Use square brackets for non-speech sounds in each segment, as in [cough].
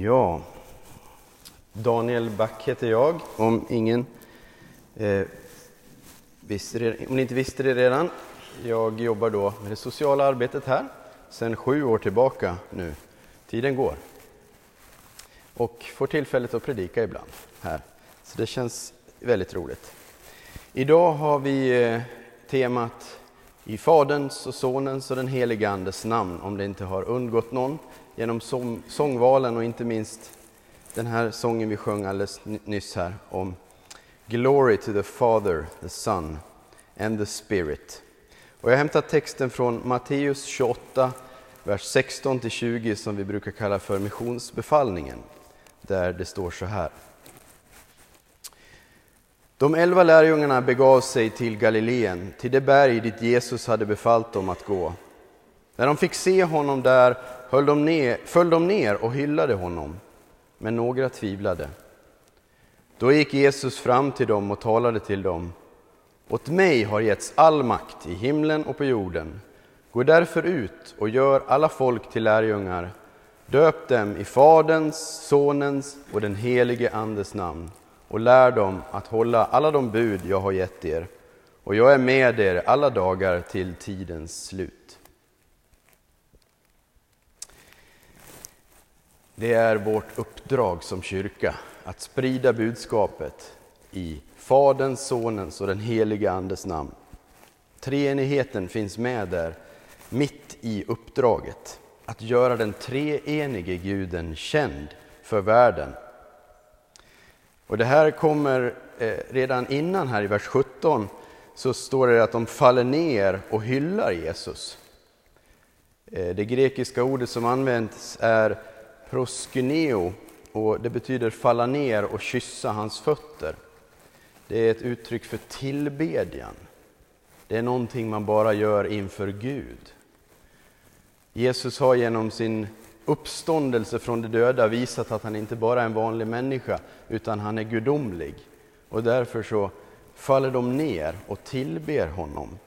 Ja, Daniel Back heter jag, om ingen eh, visste det, om ni inte visste det redan. Jag jobbar då med det sociala arbetet här sedan sju år tillbaka nu. Tiden går. Och får tillfället att predika ibland här. Så det känns väldigt roligt. Idag har vi eh, temat i Faderns och Sonens och den helige Andes namn, om det inte har undgått någon genom sång, sångvalen och inte minst den här sången vi sjöng alldeles nyss här om Glory to the Father, the Son and the Spirit. Och jag hämtar texten från Matteus 28, vers 16-20, som vi brukar kalla för missionsbefallningen, där det står så här. De elva lärjungarna begav sig till Galileen, till det berg dit Jesus hade befallt dem att gå. När de fick se honom där höll de ner, föll de ner och hyllade honom, men några tvivlade. Då gick Jesus fram till dem och talade till dem. Åt mig har getts all makt i himlen och på jorden. Gå därför ut och gör alla folk till lärjungar. Döp dem i Faderns, Sonens och den helige Andes namn och lär dem att hålla alla de bud jag har gett er. Och jag är med er alla dagar till tidens slut. Det är vårt uppdrag som kyrka att sprida budskapet i Faderns, Sonens och den helige Andes namn. Treenigheten finns med där, mitt i uppdraget. Att göra den treenige guden känd för världen. Och det här kommer eh, redan innan här i vers 17 så står det att de faller ner och hyllar Jesus. Eh, det grekiska ordet som används är proskyneo och det betyder falla ner och kyssa hans fötter. Det är ett uttryck för tillbedjan. Det är någonting man bara gör inför Gud. Jesus har genom sin uppståndelse från de döda visat att han inte bara är en vanlig människa utan han är gudomlig. Och därför så faller de ner och tillber honom.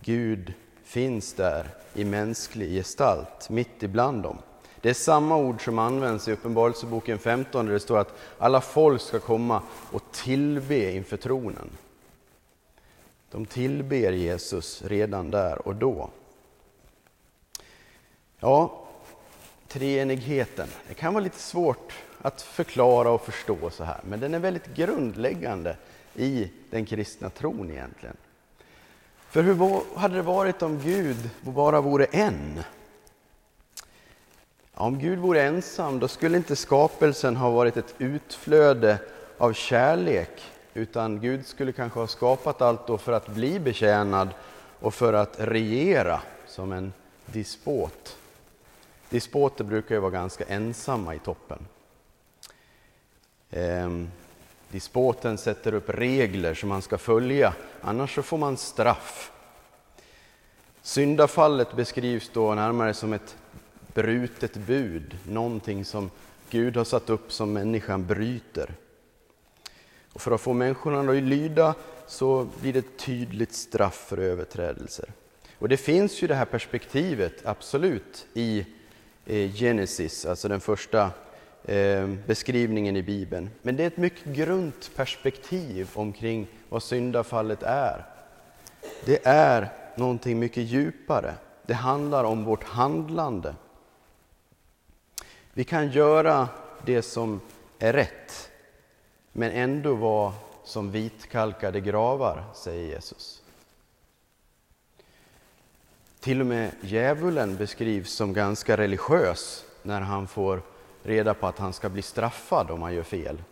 Gud finns där i mänsklig gestalt, mitt ibland dem. Det är samma ord som används i Uppenbarelseboken 15 där det står att alla folk ska komma och tillbe inför tronen. De tillber Jesus redan där och då. Ja, treenigheten. Det kan vara lite svårt att förklara och förstå så här, men den är väldigt grundläggande i den kristna tron egentligen. För hur hade det varit om Gud bara vore en? Om Gud vore ensam, då skulle inte skapelsen ha varit ett utflöde av kärlek, utan Gud skulle kanske ha skapat allt då för att bli betjänad och för att regera som en despot. Dispoter brukar ju vara ganska ensamma i toppen. Ehm, dispoten sätter upp regler som man ska följa, annars så får man straff. Syndafallet beskrivs då närmare som ett brutet bud, någonting som Gud har satt upp som människan bryter. Och för att få människorna att lyda så blir det ett tydligt straff för överträdelser. Och det finns ju det här perspektivet, absolut, i Genesis, alltså den första eh, beskrivningen i Bibeln. Men det är ett mycket grunt perspektiv omkring vad syndafallet är. Det är någonting mycket djupare. Det handlar om vårt handlande. Vi kan göra det som är rätt, men ändå vara som vitkalkade gravar, säger Jesus. Till och med djävulen beskrivs som ganska religiös när han får reda på att han ska bli straffad om han gör fel.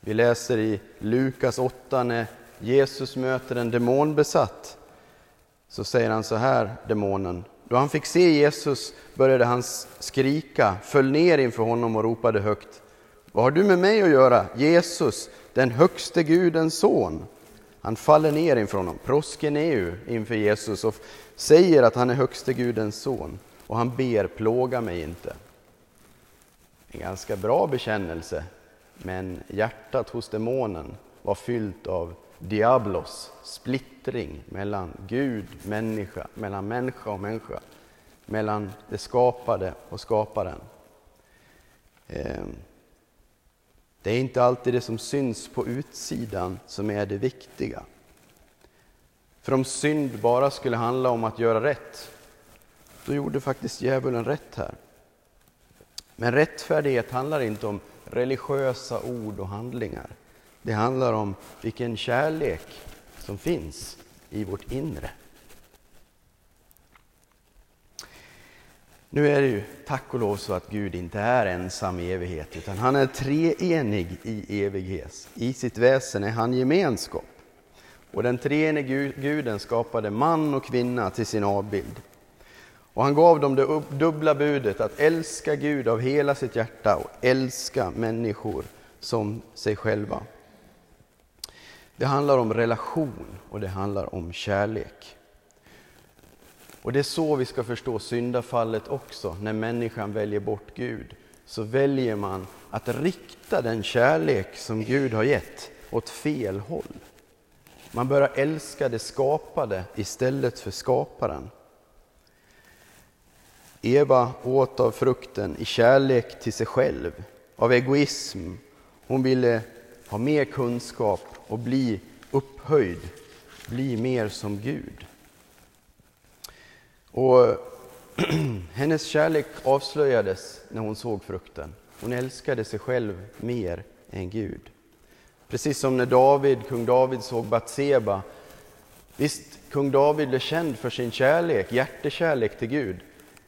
Vi läser i Lukas 8 när Jesus möter en demonbesatt. Så säger han så här, demonen. Då han fick se Jesus började han skrika, föll ner inför honom och ropade högt. Vad har du med mig att göra, Jesus, den högste Gudens son? Han faller ner inför honom, proskeneu, inför Jesus och säger att han är högste Gudens son. Och han ber, plåga mig inte. En ganska bra bekännelse, men hjärtat hos demonen var fyllt av diablos, splittring mellan Gud, människa, mellan människa och människa, mellan det skapade och skaparen. Ehm, det är inte alltid det som syns på utsidan som är det viktiga. För om synd bara skulle handla om att göra rätt, då gjorde faktiskt djävulen rätt här. Men rättfärdighet handlar inte om religiösa ord och handlingar. Det handlar om vilken kärlek som finns i vårt inre. Nu är det ju tack och lov så att Gud inte är ensam i evighet, utan han är treenig i evighet. I sitt väsen är han gemenskap. Och den treenige guden skapade man och kvinna till sin avbild. Och han gav dem det dubbla budet att älska Gud av hela sitt hjärta och älska människor som sig själva. Det handlar om relation och det handlar om kärlek. Och det är så vi ska förstå syndafallet också. När människan väljer bort Gud så väljer man att rikta den kärlek som Gud har gett åt fel håll. Man börjar älska det skapade istället för skaparen. Eva åt av frukten i kärlek till sig själv, av egoism. Hon ville ha mer kunskap och bli upphöjd, bli mer som Gud. Och [clears throat] hennes kärlek avslöjades när hon såg frukten. Hon älskade sig själv mer än Gud. Precis som när David, kung David såg Batseba. Visst, kung David blev känd för sin kärlek, hjärtekärlek till Gud.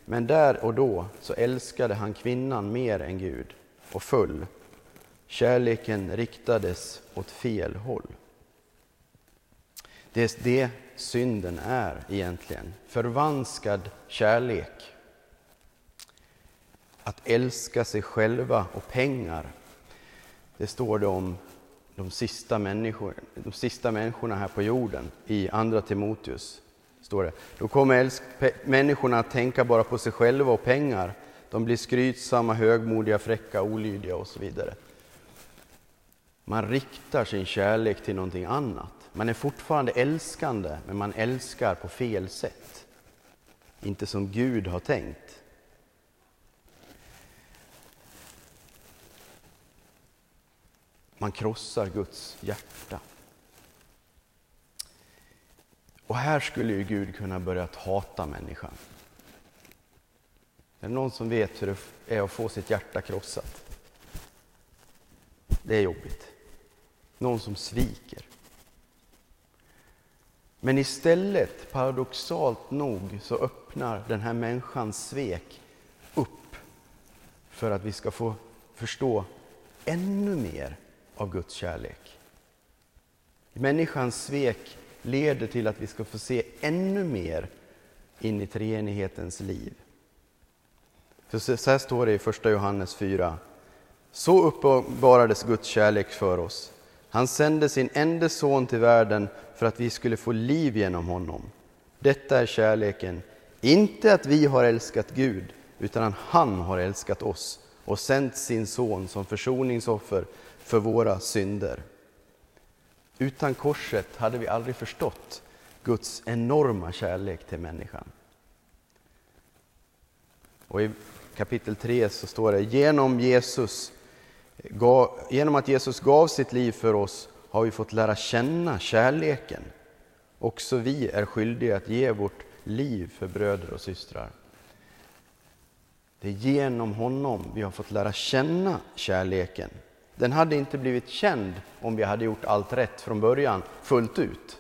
Men där och då så älskade han kvinnan mer än Gud och föll. Kärleken riktades åt fel håll. Det är det synden är egentligen, förvanskad kärlek. Att älska sig själva och pengar, det står det om de sista, människor, de sista människorna här på jorden i Andra Timoteus. Står det. Då kommer människorna att tänka bara på sig själva och pengar. De blir skrytsamma, högmodiga, fräcka, olydiga och så vidare. Man riktar sin kärlek till någonting annat. Man är fortfarande älskande, men man älskar på fel sätt. Inte som Gud har tänkt. Man krossar Guds hjärta. Och här skulle ju Gud kunna börja hata människan. Är det någon som vet hur det är att få sitt hjärta krossat? Det är jobbigt. Någon som sviker. Men istället, paradoxalt nog, så öppnar den här människans svek upp för att vi ska få förstå ännu mer av Guds kärlek. Människans svek leder till att vi ska få se ännu mer in i treenighetens liv. För så här står det i första Johannes 4. Så uppenbarades Guds kärlek för oss. Han sände sin enda son till världen för att vi skulle få liv genom honom. Detta är kärleken, inte att vi har älskat Gud, utan att han har älskat oss och sänt sin son som försoningsoffer för våra synder. Utan korset hade vi aldrig förstått Guds enorma kärlek till människan. Och i kapitel 3 så står det genom Jesus genom att Jesus gav sitt liv för oss har vi fått lära känna kärleken. Också vi är skyldiga att ge vårt liv för bröder och systrar. Det är genom honom vi har fått lära känna kärleken. Den hade inte blivit känd om vi hade gjort allt rätt från början, fullt ut.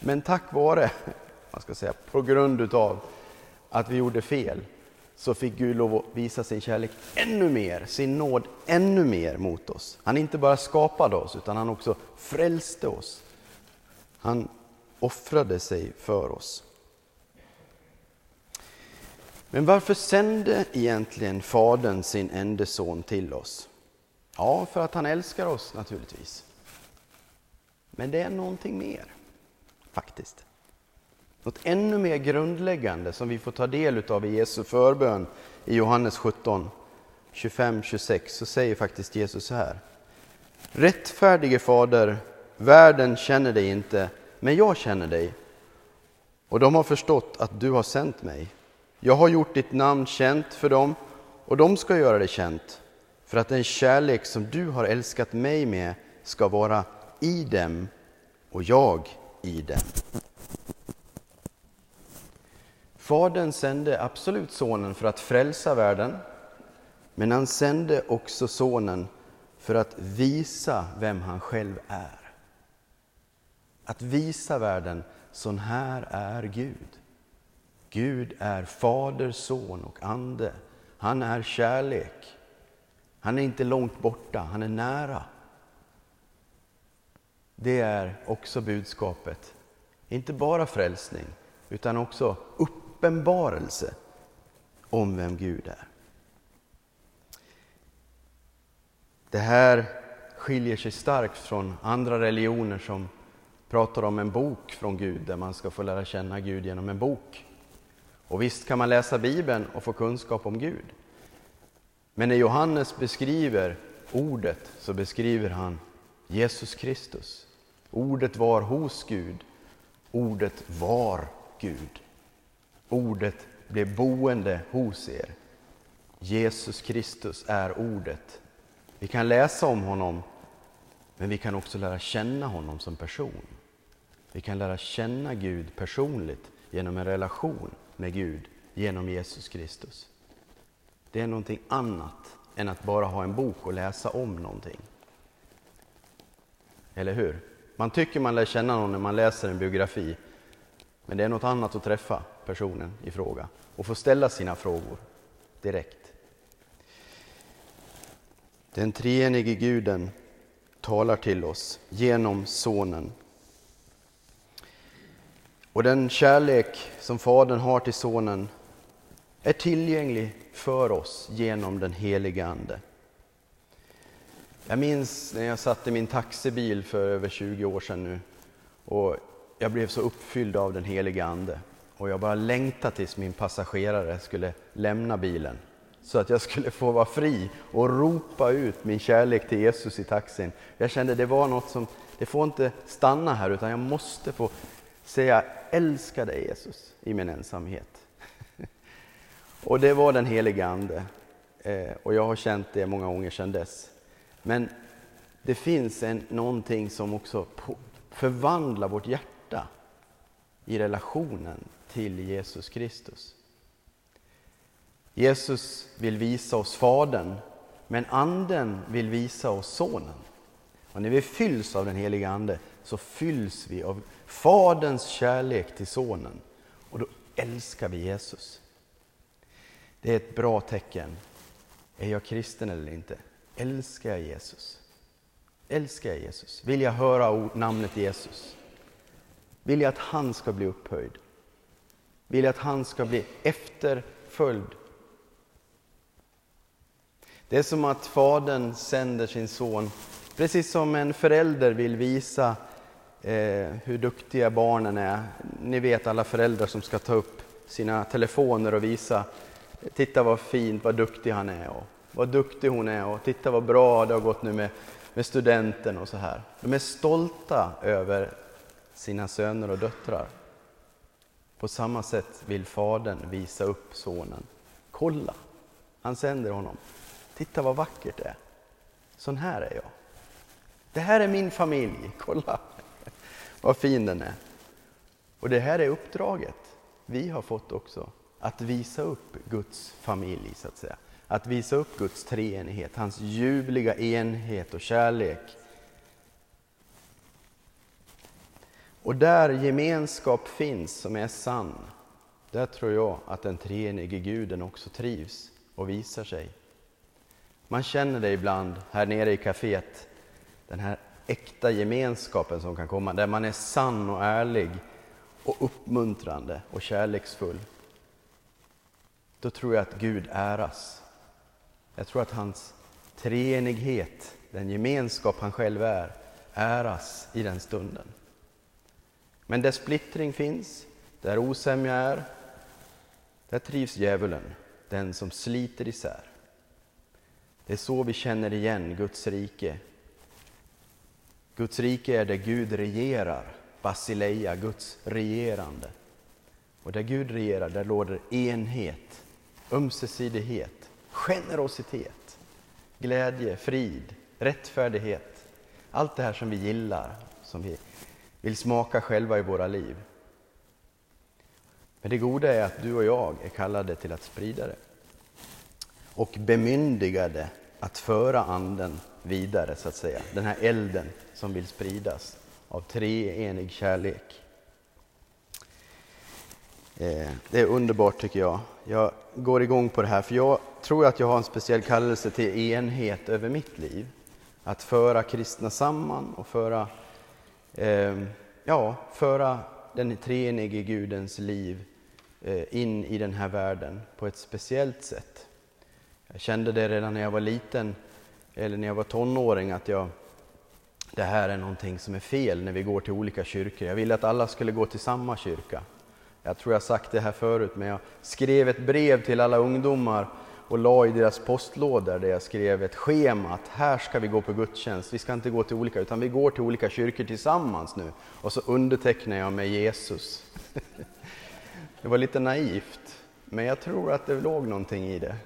Men tack vare, [laughs] vad ska jag säga, på grund utav att vi gjorde fel, så fick Gud lov att visa sin kärlek ännu mer, sin nåd ännu mer mot oss. Han inte bara skapade oss, utan han också frälste oss. Han offrade sig för oss. Men varför sände egentligen Fadern sin enda son till oss? Ja, för att han älskar oss naturligtvis. Men det är någonting mer, faktiskt. Något ännu mer grundläggande som vi får ta del av i Jesu förbön i Johannes 17, 25-26 så säger faktiskt Jesus så här. Rättfärdige Fader, världen känner dig inte, men jag känner dig. Och de har förstått att du har sänt mig. Jag har gjort ditt namn känt för dem och de ska göra det känt för att den kärlek som du har älskat mig med ska vara i dem och jag i dem. Fadern sände absolut sonen för att frälsa världen, men han sände också sonen för att visa vem han själv är. Att visa världen, sån här är Gud. Gud är Fader, Son och Ande. Han är kärlek. Han är inte långt borta, han är nära. Det är också budskapet. Inte bara frälsning, utan också uppenbarelse om vem Gud är. Det här skiljer sig starkt från andra religioner som pratar om en bok från Gud, där man ska få lära känna Gud genom en bok. Och visst kan man läsa Bibeln och få kunskap om Gud. Men när Johannes beskriver ordet så beskriver han Jesus Kristus. Ordet var hos Gud, ordet var Gud. Ordet blev boende hos er. Jesus Kristus är ordet. Vi kan läsa om honom, men vi kan också lära känna honom som person. Vi kan lära känna Gud personligt genom en relation med Gud genom Jesus Kristus. Det är någonting annat än att bara ha en bok och läsa om någonting. Eller hur? Man tycker man lär känna någon när man läser en biografi, men det är något annat att träffa personen i fråga och få ställa sina frågor direkt. Den treenige guden talar till oss genom Sonen. Och den kärlek som Fadern har till Sonen är tillgänglig för oss genom den helige Ande. Jag minns när jag satt i min taxibil för över 20 år sedan nu och jag blev så uppfylld av den helige Ande och jag bara längtade tills min passagerare skulle lämna bilen så att jag skulle få vara fri och ropa ut min kärlek till Jesus i taxin. Jag kände det var något som, det får inte stanna här utan jag måste få säga älskar dig Jesus i min ensamhet. Och det var den helige Ande. Eh, och jag har känt det många gånger sedan dess. Men det finns en, någonting som också förvandlar vårt hjärta i relationen till Jesus Kristus. Jesus vill visa oss Fadern, men Anden vill visa oss Sonen. Och när vi fylls av den heliga Ande så fylls vi av Faderns kärlek till Sonen och då älskar vi Jesus. Det är ett bra tecken. Är jag kristen eller inte? Älskar jag Jesus? Älskar jag Jesus? Vill jag höra namnet Jesus? Vill jag att han ska bli upphöjd? Vill jag att han ska bli efterföljd? Det är som att Fadern sänder sin son, precis som en förälder vill visa eh, hur duktiga barnen är. Ni vet alla föräldrar som ska ta upp sina telefoner och visa Titta vad fint, vad duktig han är och vad duktig hon är och titta vad bra det har gått nu med, med studenten och så här. De är stolta över sina söner och döttrar. På samma sätt vill fadern visa upp sonen. Kolla, han sänder honom. Titta vad vackert det är. Sån här är jag. Det här är min familj, [laughs] kolla vad fin den är. Och det här är uppdraget vi har fått också att visa upp Guds familj, så att säga. Att visa upp Guds treenighet, hans ljuvliga enhet och kärlek. Och där gemenskap finns som är sann, där tror jag att den treenige guden också trivs och visar sig. Man känner det ibland här nere i kaféet, den här äkta gemenskapen som kan komma, där man är sann och ärlig och uppmuntrande och kärleksfull då tror jag att Gud äras. Jag tror att hans treenighet, den gemenskap han själv är, äras i den stunden. Men där splittring finns, där osämja är, där trivs djävulen, den som sliter isär. Det är så vi känner igen Guds rike. Guds rike är där Gud regerar, basileia, Guds regerande. Och där Gud regerar, där råder enhet ömsesidighet, generositet, glädje, frid, rättfärdighet. Allt det här som vi gillar, som vi vill smaka själva i våra liv. Men det goda är att du och jag är kallade till att sprida det. Och bemyndigade att föra anden vidare, så att säga. Den här elden som vill spridas av treenig kärlek. Eh, det är underbart tycker jag. Jag går igång på det här för jag tror att jag har en speciell kallelse till enhet över mitt liv. Att föra kristna samman och föra, eh, ja, föra den treenige Gudens liv eh, in i den här världen på ett speciellt sätt. Jag kände det redan när jag var liten, eller när jag var tonåring, att jag, det här är någonting som är fel när vi går till olika kyrkor. Jag ville att alla skulle gå till samma kyrka. Jag tror jag sagt det här förut, men jag skrev ett brev till alla ungdomar och la i deras postlådor där jag skrev ett schema att här ska vi gå på gudstjänst. Vi ska inte gå till olika, utan vi går till olika kyrkor tillsammans nu. Och så undertecknar jag med Jesus. [laughs] Det var lite naivt, men jag tror att det låg någonting i det.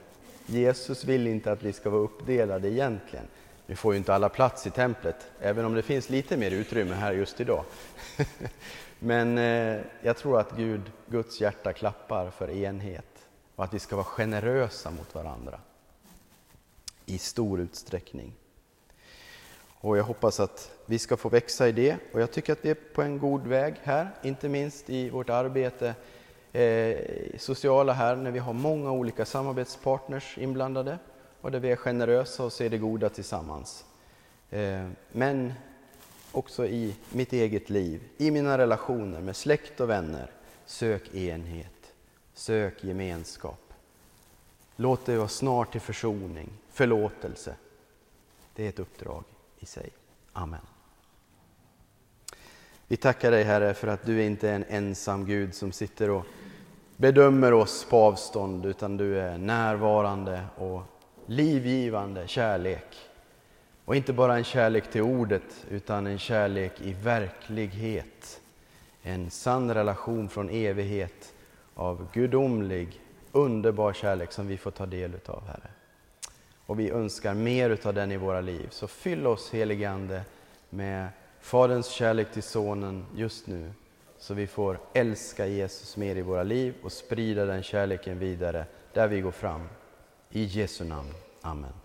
Jesus vill inte att vi ska vara uppdelade egentligen. Vi får ju inte alla plats i templet, även om det finns lite mer utrymme här just idag. [laughs] Men eh, jag tror att Gud, Guds hjärta klappar för enhet och att vi ska vara generösa mot varandra i stor utsträckning. Och jag hoppas att vi ska få växa i det och jag tycker att vi är på en god väg här, inte minst i vårt arbete eh, sociala här när vi har många olika samarbetspartners inblandade och där vi är generösa och ser det goda tillsammans. Eh, men också i mitt eget liv, i mina relationer med släkt och vänner. Sök enhet, sök gemenskap. Låt det vara snart till försoning, förlåtelse. Det är ett uppdrag i sig. Amen. Vi tackar dig Herre för att du inte är en ensam Gud som sitter och bedömer oss på avstånd utan du är närvarande och livgivande kärlek. Och inte bara en kärlek till ordet utan en kärlek i verklighet. En sann relation från evighet av gudomlig, underbar kärlek som vi får ta del utav Herre. Och vi önskar mer utav den i våra liv. Så fyll oss helige Ande med Faderns kärlek till Sonen just nu så vi får älska Jesus mer i våra liv och sprida den kärleken vidare där vi går fram. I Jesu namn. Amen.